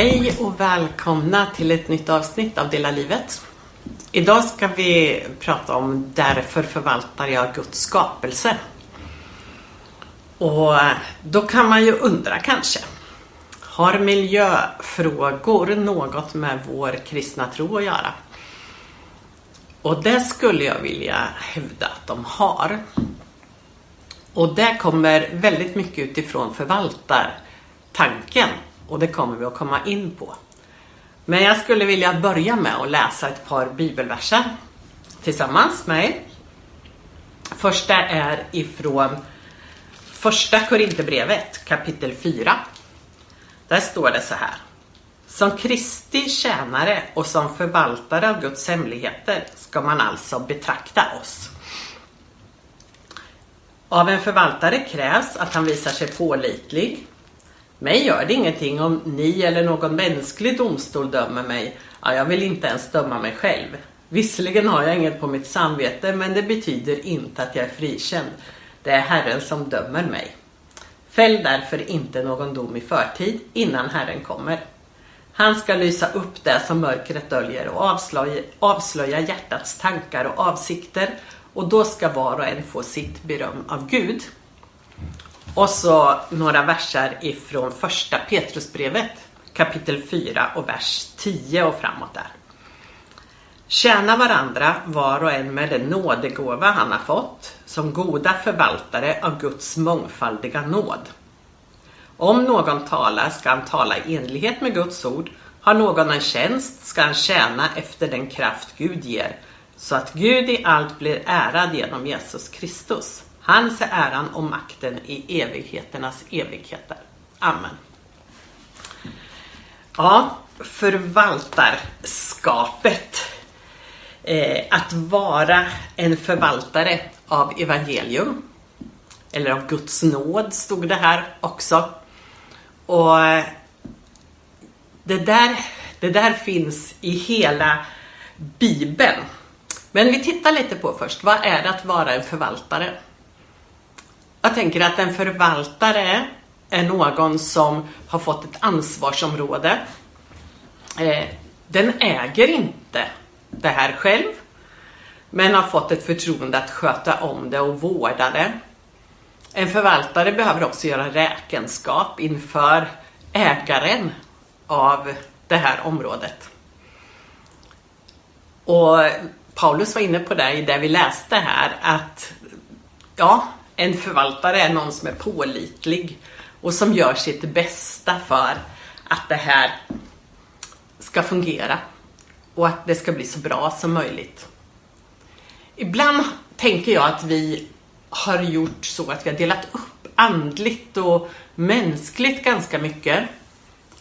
Hej och välkomna till ett nytt avsnitt av Dela livet. Idag ska vi prata om Därför förvaltar jag Guds skapelse. Och då kan man ju undra kanske. Har miljöfrågor något med vår kristna tro att göra? Och det skulle jag vilja hävda att de har. Och det kommer väldigt mycket utifrån förvaltartanken och det kommer vi att komma in på. Men jag skulle vilja börja med att läsa ett par bibelverser tillsammans med er. Första är ifrån första Korinthierbrevet kapitel 4. Där står det så här. Som Kristi tjänare och som förvaltare av Guds hemligheter ska man alltså betrakta oss. Av en förvaltare krävs att han visar sig pålitlig. Mig gör det ingenting om ni eller någon mänsklig domstol dömer mig. Ja, jag vill inte ens döma mig själv. Visserligen har jag inget på mitt samvete men det betyder inte att jag är frikänd. Det är Herren som dömer mig. Fäll därför inte någon dom i förtid innan Herren kommer. Han ska lysa upp det som mörkret döljer och avslöja, avslöja hjärtats tankar och avsikter och då ska var och en få sitt beröm av Gud. Och så några verser ifrån första Petrusbrevet kapitel 4 och vers 10 och framåt där. Tjäna varandra var och en med den nådegåva han har fått som goda förvaltare av Guds mångfaldiga nåd. Om någon talar ska han tala i enlighet med Guds ord. Har någon en tjänst ska han tjäna efter den kraft Gud ger så att Gud i allt blir ärad genom Jesus Kristus. Hans är äran och makten i evigheternas evigheter. Amen. Ja, förvaltarskapet. Eh, att vara en förvaltare av evangelium. Eller av Guds nåd stod det här också. Och det där, det där finns i hela Bibeln. Men vi tittar lite på först, vad är det att vara en förvaltare? Jag tänker att en förvaltare är någon som har fått ett ansvarsområde. Eh, den äger inte det här själv, men har fått ett förtroende att sköta om det och vårda det. En förvaltare behöver också göra räkenskap inför ägaren av det här området. Och Paulus var inne på det i det vi läste här att ja, en förvaltare är någon som är pålitlig och som gör sitt bästa för att det här ska fungera och att det ska bli så bra som möjligt. Ibland tänker jag att vi har gjort så att vi har delat upp andligt och mänskligt ganska mycket.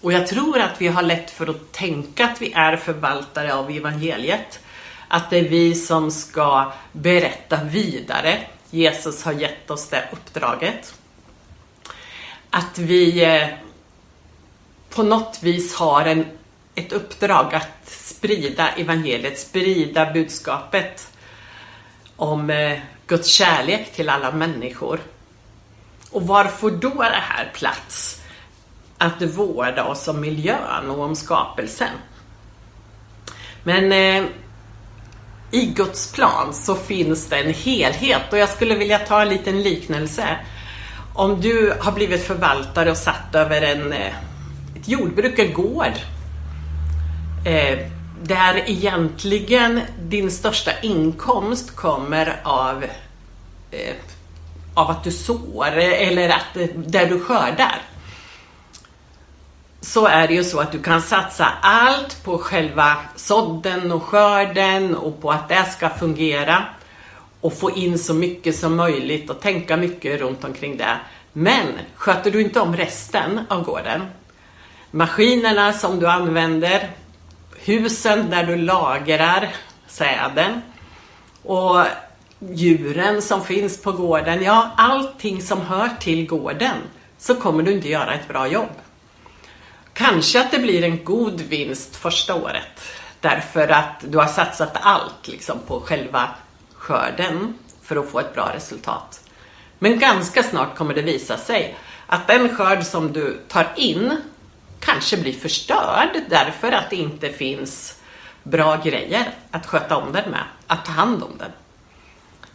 Och jag tror att vi har lätt för att tänka att vi är förvaltare av evangeliet. Att det är vi som ska berätta vidare. Jesus har gett oss det uppdraget. Att vi eh, på något vis har en, ett uppdrag att sprida evangeliet, sprida budskapet om eh, Guds kärlek till alla människor. Och var får då det här plats? Att vårda oss om miljön och om skapelsen. Men eh, i Guds plan så finns det en helhet och jag skulle vilja ta en liten liknelse. Om du har blivit förvaltare och satt över en, eh, ett jordbruk, en gård. Eh, där egentligen din största inkomst kommer av, eh, av att du sår eller att, eh, där du skördar så är det ju så att du kan satsa allt på själva sådden och skörden och på att det ska fungera och få in så mycket som möjligt och tänka mycket runt omkring det. Men sköter du inte om resten av gården, maskinerna som du använder, husen där du lagrar säden och djuren som finns på gården, ja allting som hör till gården, så kommer du inte göra ett bra jobb. Kanske att det blir en god vinst första året därför att du har satsat allt liksom, på själva skörden för att få ett bra resultat. Men ganska snart kommer det visa sig att den skörd som du tar in kanske blir förstörd därför att det inte finns bra grejer att sköta om den med, att ta hand om den.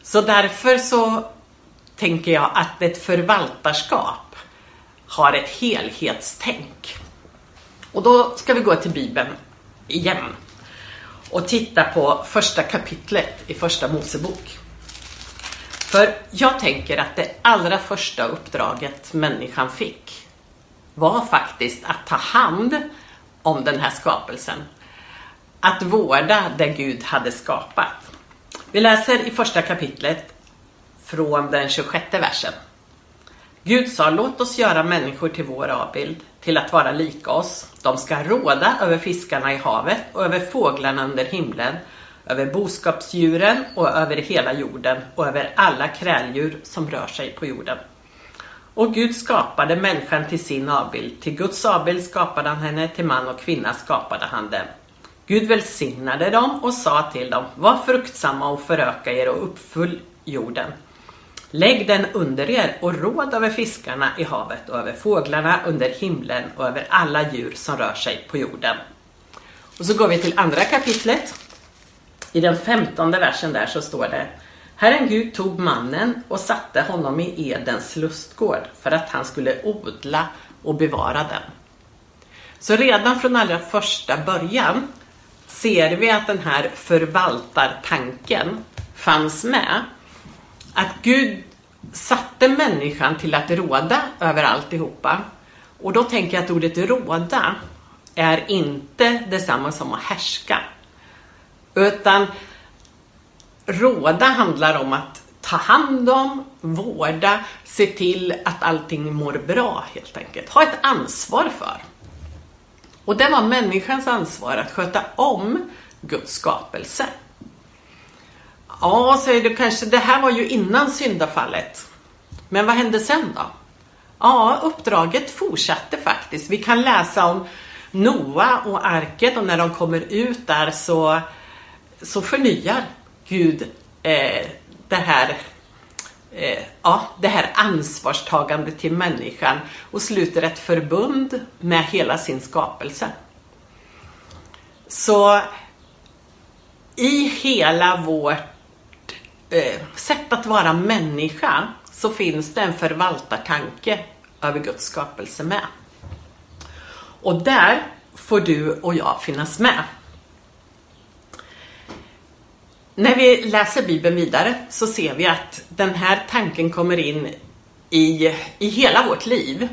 Så därför så tänker jag att ett förvaltarskap har ett helhetstänk. Och då ska vi gå till Bibeln igen och titta på första kapitlet i första Mosebok. För jag tänker att det allra första uppdraget människan fick var faktiskt att ta hand om den här skapelsen. Att vårda det Gud hade skapat. Vi läser i första kapitlet från den 26 versen. Gud sa, låt oss göra människor till vår avbild, till att vara lika oss. De ska råda över fiskarna i havet och över fåglarna under himlen, över boskapsdjuren och över hela jorden och över alla kräldjur som rör sig på jorden. Och Gud skapade människan till sin avbild. Till Guds avbild skapade han henne, till man och kvinna skapade han dem. Gud välsignade dem och sa till dem, var fruktsamma och föröka er och uppfyll jorden. Lägg den under er och råd över fiskarna i havet och över fåglarna under himlen och över alla djur som rör sig på jorden. Och så går vi till andra kapitlet. I den femtonde versen där så står det Herren Gud tog mannen och satte honom i Edens lustgård för att han skulle odla och bevara den. Så redan från allra första början ser vi att den här förvaltartanken fanns med. Att Gud satte människan till att råda över alltihopa. Och då tänker jag att ordet råda är inte detsamma som att härska. Utan råda handlar om att ta hand om, vårda, se till att allting mår bra helt enkelt. Ha ett ansvar för. Och det var människans ansvar att sköta om Guds skapelse. Ja, säger du kanske, det här var ju innan syndafallet. Men vad hände sen då? Ja, uppdraget fortsatte faktiskt. Vi kan läsa om Noa och arket och när de kommer ut där så, så förnyar Gud eh, det här eh, ja, det här ansvarstagandet till människan och sluter ett förbund med hela sin skapelse. Så i hela vårt Eh, sätt att vara människa så finns det en förvaltartanke över Guds skapelse med. Och där får du och jag finnas med. När vi läser Bibeln vidare så ser vi att den här tanken kommer in i, i hela vårt liv.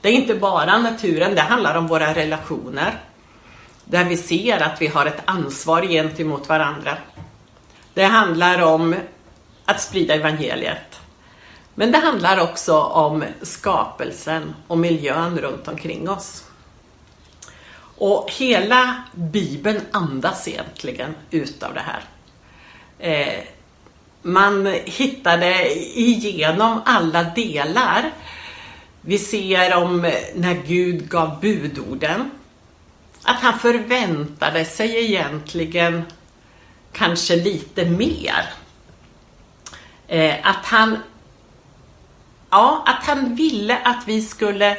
Det är inte bara naturen, det handlar om våra relationer. Där vi ser att vi har ett ansvar gentemot varandra. Det handlar om att sprida evangeliet. Men det handlar också om skapelsen och miljön runt omkring oss. Och hela Bibeln andas egentligen utav det här. Eh, man hittade igenom alla delar. Vi ser om när Gud gav budorden. Att han förväntade sig egentligen kanske lite mer. Eh, att han Ja, att han ville att vi skulle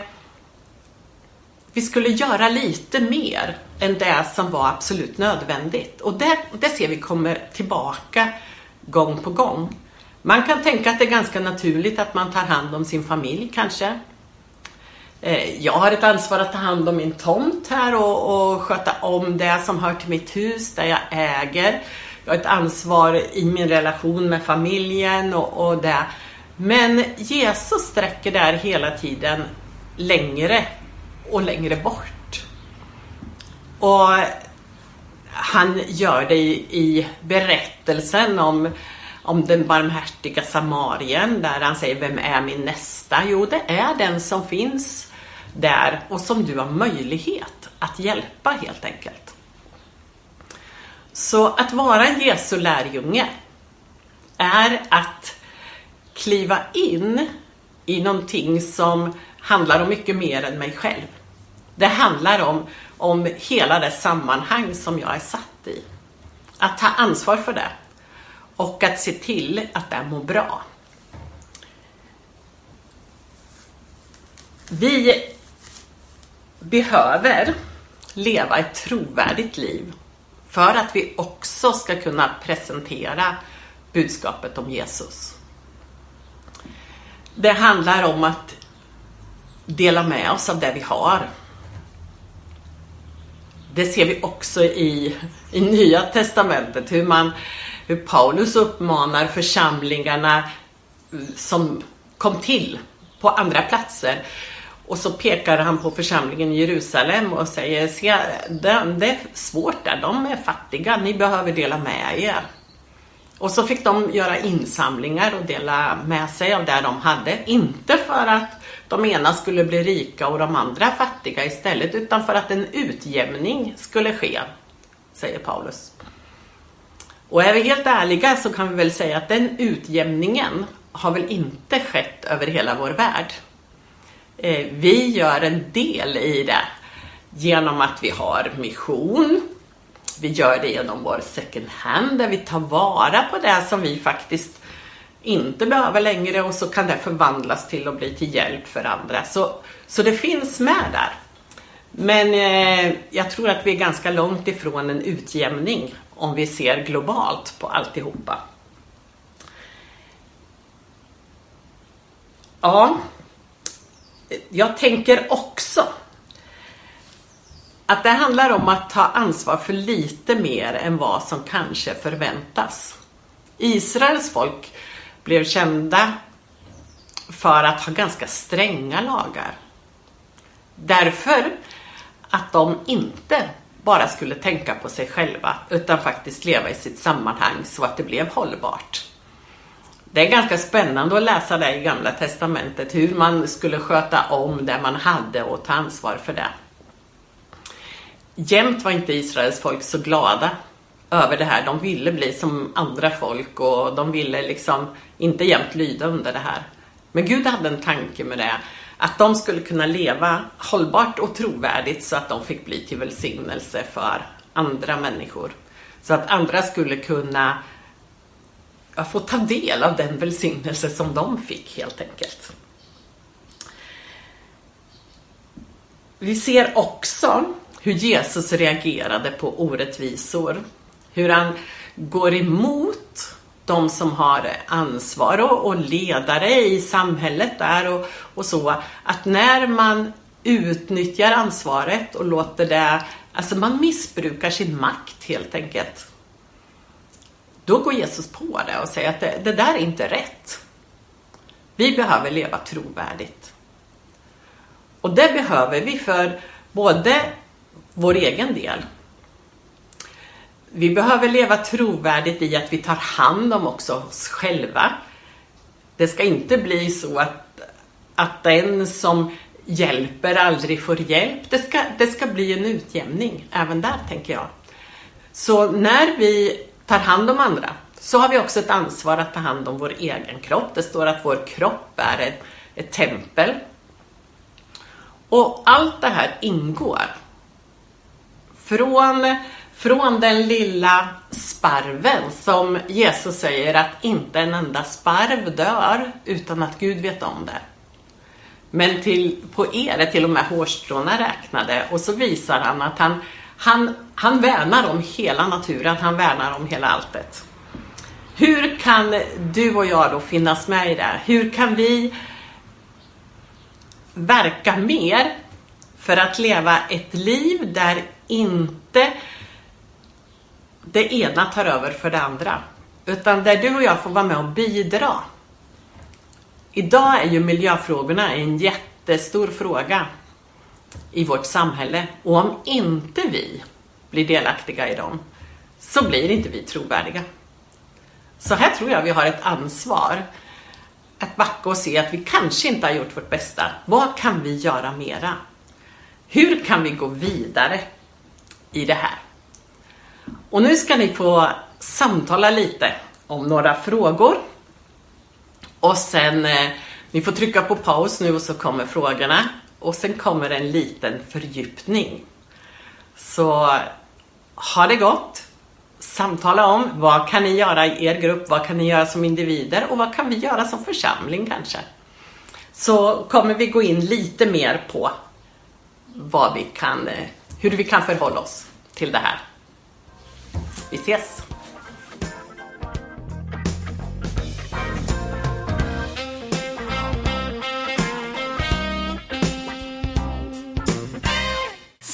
vi skulle göra lite mer än det som var absolut nödvändigt. Och det, det ser vi kommer tillbaka gång på gång. Man kan tänka att det är ganska naturligt att man tar hand om sin familj kanske. Eh, jag har ett ansvar att ta hand om min tomt här och, och sköta om det som hör till mitt hus där jag äger. Jag har ett ansvar i min relation med familjen och, och det. Men Jesus sträcker där hela tiden längre och längre bort. Och han gör det i, i berättelsen om, om den barmhärtiga samarien där han säger Vem är min nästa? Jo, det är den som finns där och som du har möjlighet att hjälpa helt enkelt. Så att vara en Jesu lärjunge är att kliva in i någonting som handlar om mycket mer än mig själv. Det handlar om, om hela det sammanhang som jag är satt i. Att ta ansvar för det och att se till att det mår bra. Vi behöver leva ett trovärdigt liv för att vi också ska kunna presentera budskapet om Jesus. Det handlar om att dela med oss av det vi har. Det ser vi också i, i Nya Testamentet, hur, man, hur Paulus uppmanar församlingarna som kom till på andra platser. Och så pekar han på församlingen i Jerusalem och säger, se, det, det är svårt där, de är fattiga, ni behöver dela med er. Och så fick de göra insamlingar och dela med sig av det de hade. Inte för att de ena skulle bli rika och de andra fattiga istället, utan för att en utjämning skulle ske, säger Paulus. Och är vi helt ärliga så kan vi väl säga att den utjämningen har väl inte skett över hela vår värld. Eh, vi gör en del i det genom att vi har mission. Vi gör det genom vår second hand där vi tar vara på det som vi faktiskt inte behöver längre och så kan det förvandlas till att bli till hjälp för andra. Så, så det finns med där. Men eh, jag tror att vi är ganska långt ifrån en utjämning om vi ser globalt på alltihopa. Ja, jag tänker också att det handlar om att ta ansvar för lite mer än vad som kanske förväntas. Israels folk blev kända för att ha ganska stränga lagar. Därför att de inte bara skulle tänka på sig själva utan faktiskt leva i sitt sammanhang så att det blev hållbart. Det är ganska spännande att läsa det i Gamla Testamentet, hur man skulle sköta om det man hade och ta ansvar för det. Jämt var inte Israels folk så glada över det här. De ville bli som andra folk och de ville liksom inte jämt lyda under det här. Men Gud hade en tanke med det. Att de skulle kunna leva hållbart och trovärdigt så att de fick bli till välsignelse för andra människor. Så att andra skulle kunna att få ta del av den välsignelse som de fick helt enkelt. Vi ser också hur Jesus reagerade på orättvisor. Hur han går emot de som har ansvar och, och ledare i samhället där och, och så. Att när man utnyttjar ansvaret och låter det, alltså man missbrukar sin makt helt enkelt. Då går Jesus på det och säger att det, det där är inte rätt. Vi behöver leva trovärdigt. Och det behöver vi för både vår egen del. Vi behöver leva trovärdigt i att vi tar hand om också oss själva. Det ska inte bli så att, att den som hjälper aldrig får hjälp. Det ska, det ska bli en utjämning även där, tänker jag. Så när vi tar hand om andra så har vi också ett ansvar att ta hand om vår egen kropp. Det står att vår kropp är ett, ett tempel. Och allt det här ingår. Från, från den lilla sparven som Jesus säger att inte en enda sparv dör utan att Gud vet om det. Men till, på er är till och med hårstråna räknade och så visar han att han han, han värnar om hela naturen, han värnar om hela alltet. Hur kan du och jag då finnas med i det? Hur kan vi verka mer för att leva ett liv där inte det ena tar över för det andra. Utan där du och jag får vara med och bidra. Idag är ju miljöfrågorna en jättestor fråga i vårt samhälle. Och om inte vi blir delaktiga i dem så blir inte vi trovärdiga. Så här tror jag vi har ett ansvar att backa och se att vi kanske inte har gjort vårt bästa. Vad kan vi göra mera? Hur kan vi gå vidare i det här? Och nu ska ni få samtala lite om några frågor. Och sen, eh, ni får trycka på paus nu och så kommer frågorna och sen kommer en liten fördjupning. Så ha det gott! Samtala om vad kan ni göra i er grupp, vad kan ni göra som individer och vad kan vi göra som församling kanske? Så kommer vi gå in lite mer på vad vi kan, eh, hur vi kan förhålla oss till det här. Vi ses!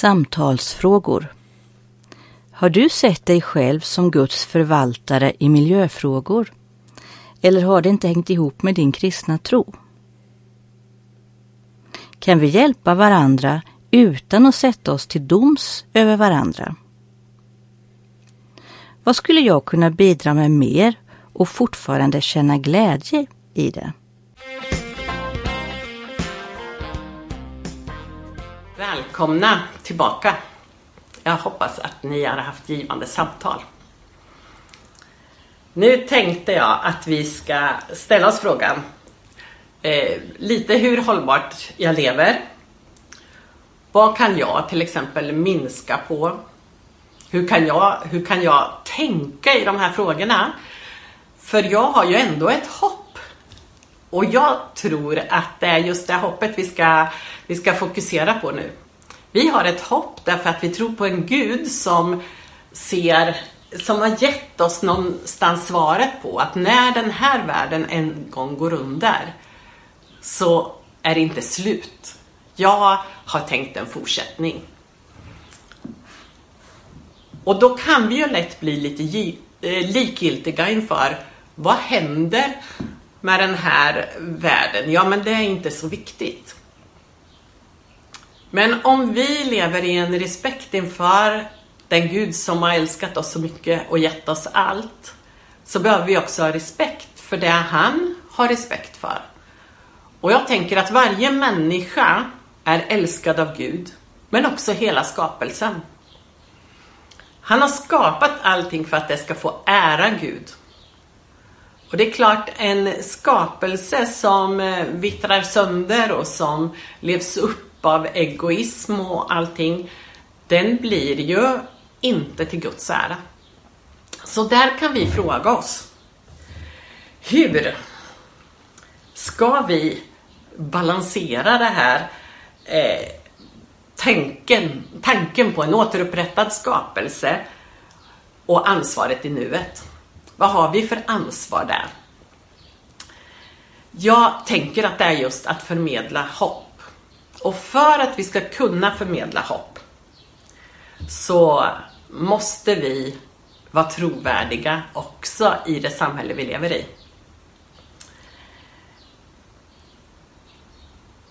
Samtalsfrågor Har du sett dig själv som Guds förvaltare i miljöfrågor? Eller har det inte hängt ihop med din kristna tro? Kan vi hjälpa varandra utan att sätta oss till doms över varandra? Vad skulle jag kunna bidra med mer och fortfarande känna glädje i det? Välkomna tillbaka. Jag hoppas att ni har haft givande samtal. Nu tänkte jag att vi ska ställa oss frågan eh, lite hur hållbart jag lever. Vad kan jag till exempel minska på? Hur kan jag, hur kan jag tänka i de här frågorna? För jag har ju ändå ett hopp. Och jag tror att det är just det hoppet vi ska, vi ska fokusera på nu. Vi har ett hopp därför att vi tror på en Gud som ser som har gett oss någonstans svaret på att när den här världen en gång går under så är det inte slut. Jag har tänkt en fortsättning. Och då kan vi ju lätt bli lite eh, likgiltiga inför vad händer med den här världen? Ja, men det är inte så viktigt. Men om vi lever i en respekt inför den Gud som har älskat oss så mycket och gett oss allt, så behöver vi också ha respekt för det han har respekt för. Och jag tänker att varje människa är älskad av Gud, men också hela skapelsen. Han har skapat allting för att det ska få ära Gud. Och det är klart, en skapelse som eh, vittrar sönder och som levs upp av egoism och allting, den blir ju inte till Guds ära. Så där kan vi fråga oss. Hur ska vi balansera det här eh, tanken, tanken på en återupprättad skapelse och ansvaret i nuet. Vad har vi för ansvar där? Jag tänker att det är just att förmedla hopp. Och för att vi ska kunna förmedla hopp så måste vi vara trovärdiga också i det samhälle vi lever i.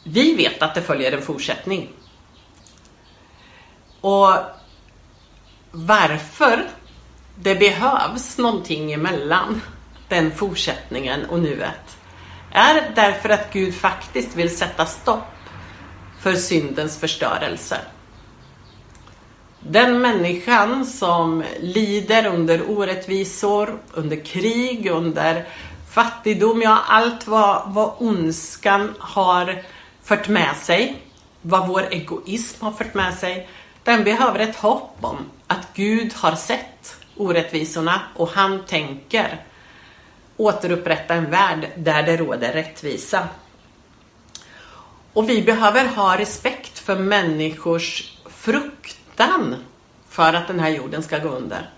Vi vet att det följer en fortsättning. Och varför det behövs någonting emellan den fortsättningen och nuet är därför att Gud faktiskt vill sätta stopp för syndens förstörelse. Den människan som lider under orättvisor, under krig, under fattigdom, ja allt vad, vad ondskan har fört med sig, vad vår egoism har fört med sig, den behöver ett hopp om att Gud har sett orättvisorna och han tänker återupprätta en värld där det råder rättvisa. Och vi behöver ha respekt för människors fruktan för att den här jorden ska gå under.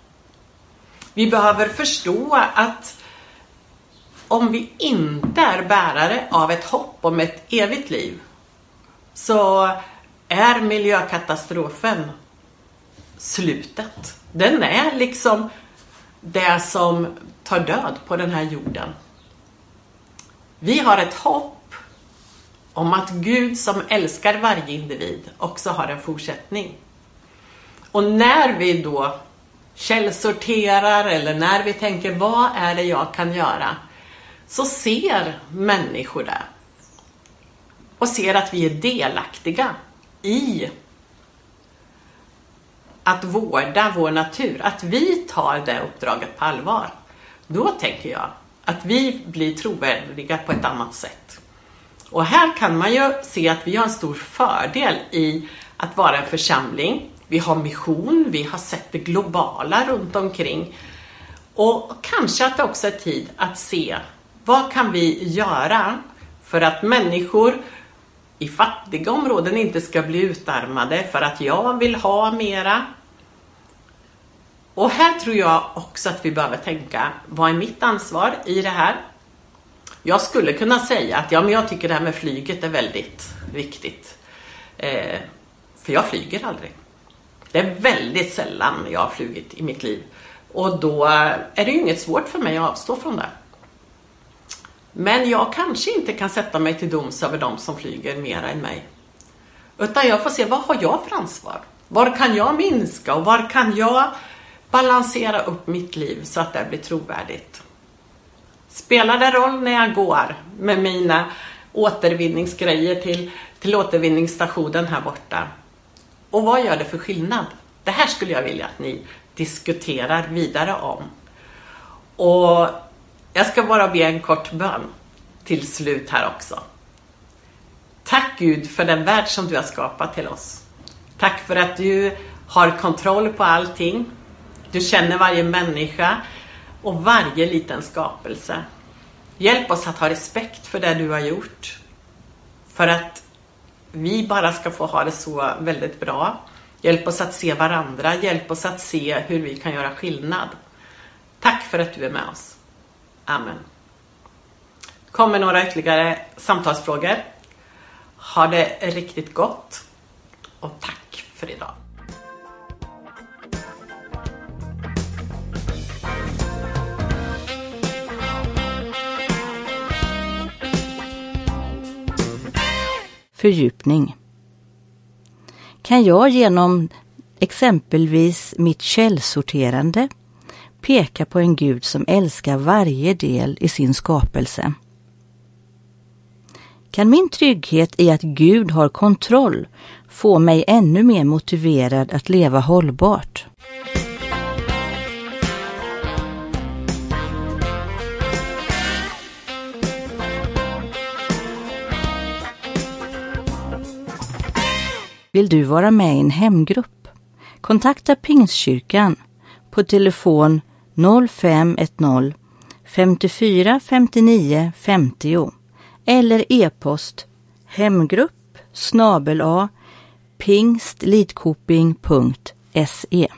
Vi behöver förstå att om vi inte är bärare av ett hopp om ett evigt liv så är miljökatastrofen slutet. Den är liksom det som tar död på den här jorden. Vi har ett hopp om att Gud som älskar varje individ också har en fortsättning. Och när vi då källsorterar eller när vi tänker vad är det jag kan göra? Så ser människor det. Och ser att vi är delaktiga i att vårda vår natur, att vi tar det uppdraget på allvar. Då tänker jag att vi blir trovärdiga på ett annat sätt. Och här kan man ju se att vi har en stor fördel i att vara en församling. Vi har mission, vi har sett det globala runt omkring. Och kanske att det också är tid att se vad kan vi göra för att människor i fattiga områden inte ska bli utarmade för att jag vill ha mera. Och här tror jag också att vi behöver tänka, vad är mitt ansvar i det här? Jag skulle kunna säga att ja, men jag tycker det här med flyget är väldigt viktigt. Eh, för jag flyger aldrig. Det är väldigt sällan jag har flugit i mitt liv. Och då är det ju inget svårt för mig att avstå från det. Men jag kanske inte kan sätta mig till doms över de som flyger mera än mig. Utan jag får se, vad har jag för ansvar? Var kan jag minska och var kan jag balansera upp mitt liv så att det blir trovärdigt? Spelar det roll när jag går med mina återvinningsgrejer till, till återvinningsstationen här borta? Och vad gör det för skillnad? Det här skulle jag vilja att ni diskuterar vidare om. Och jag ska bara be en kort bön till slut här också. Tack Gud för den värld som du har skapat till oss. Tack för att du har kontroll på allting. Du känner varje människa och varje liten skapelse. Hjälp oss att ha respekt för det du har gjort. För att vi bara ska få ha det så väldigt bra. Hjälp oss att se varandra. Hjälp oss att se hur vi kan göra skillnad. Tack för att du är med oss. Amen. Kommer några ytterligare samtalsfrågor. Ha det riktigt gott och tack för idag. Fördjupning. Kan jag genom exempelvis mitt källsorterande peka på en Gud som älskar varje del i sin skapelse? Kan min trygghet i att Gud har kontroll få mig ännu mer motiverad att leva hållbart? Vill du vara med i en hemgrupp? Kontakta Pingstkyrkan på telefon 0510 54 59 50 eller e-post hemgrupp snabel a pingstlidkoping.se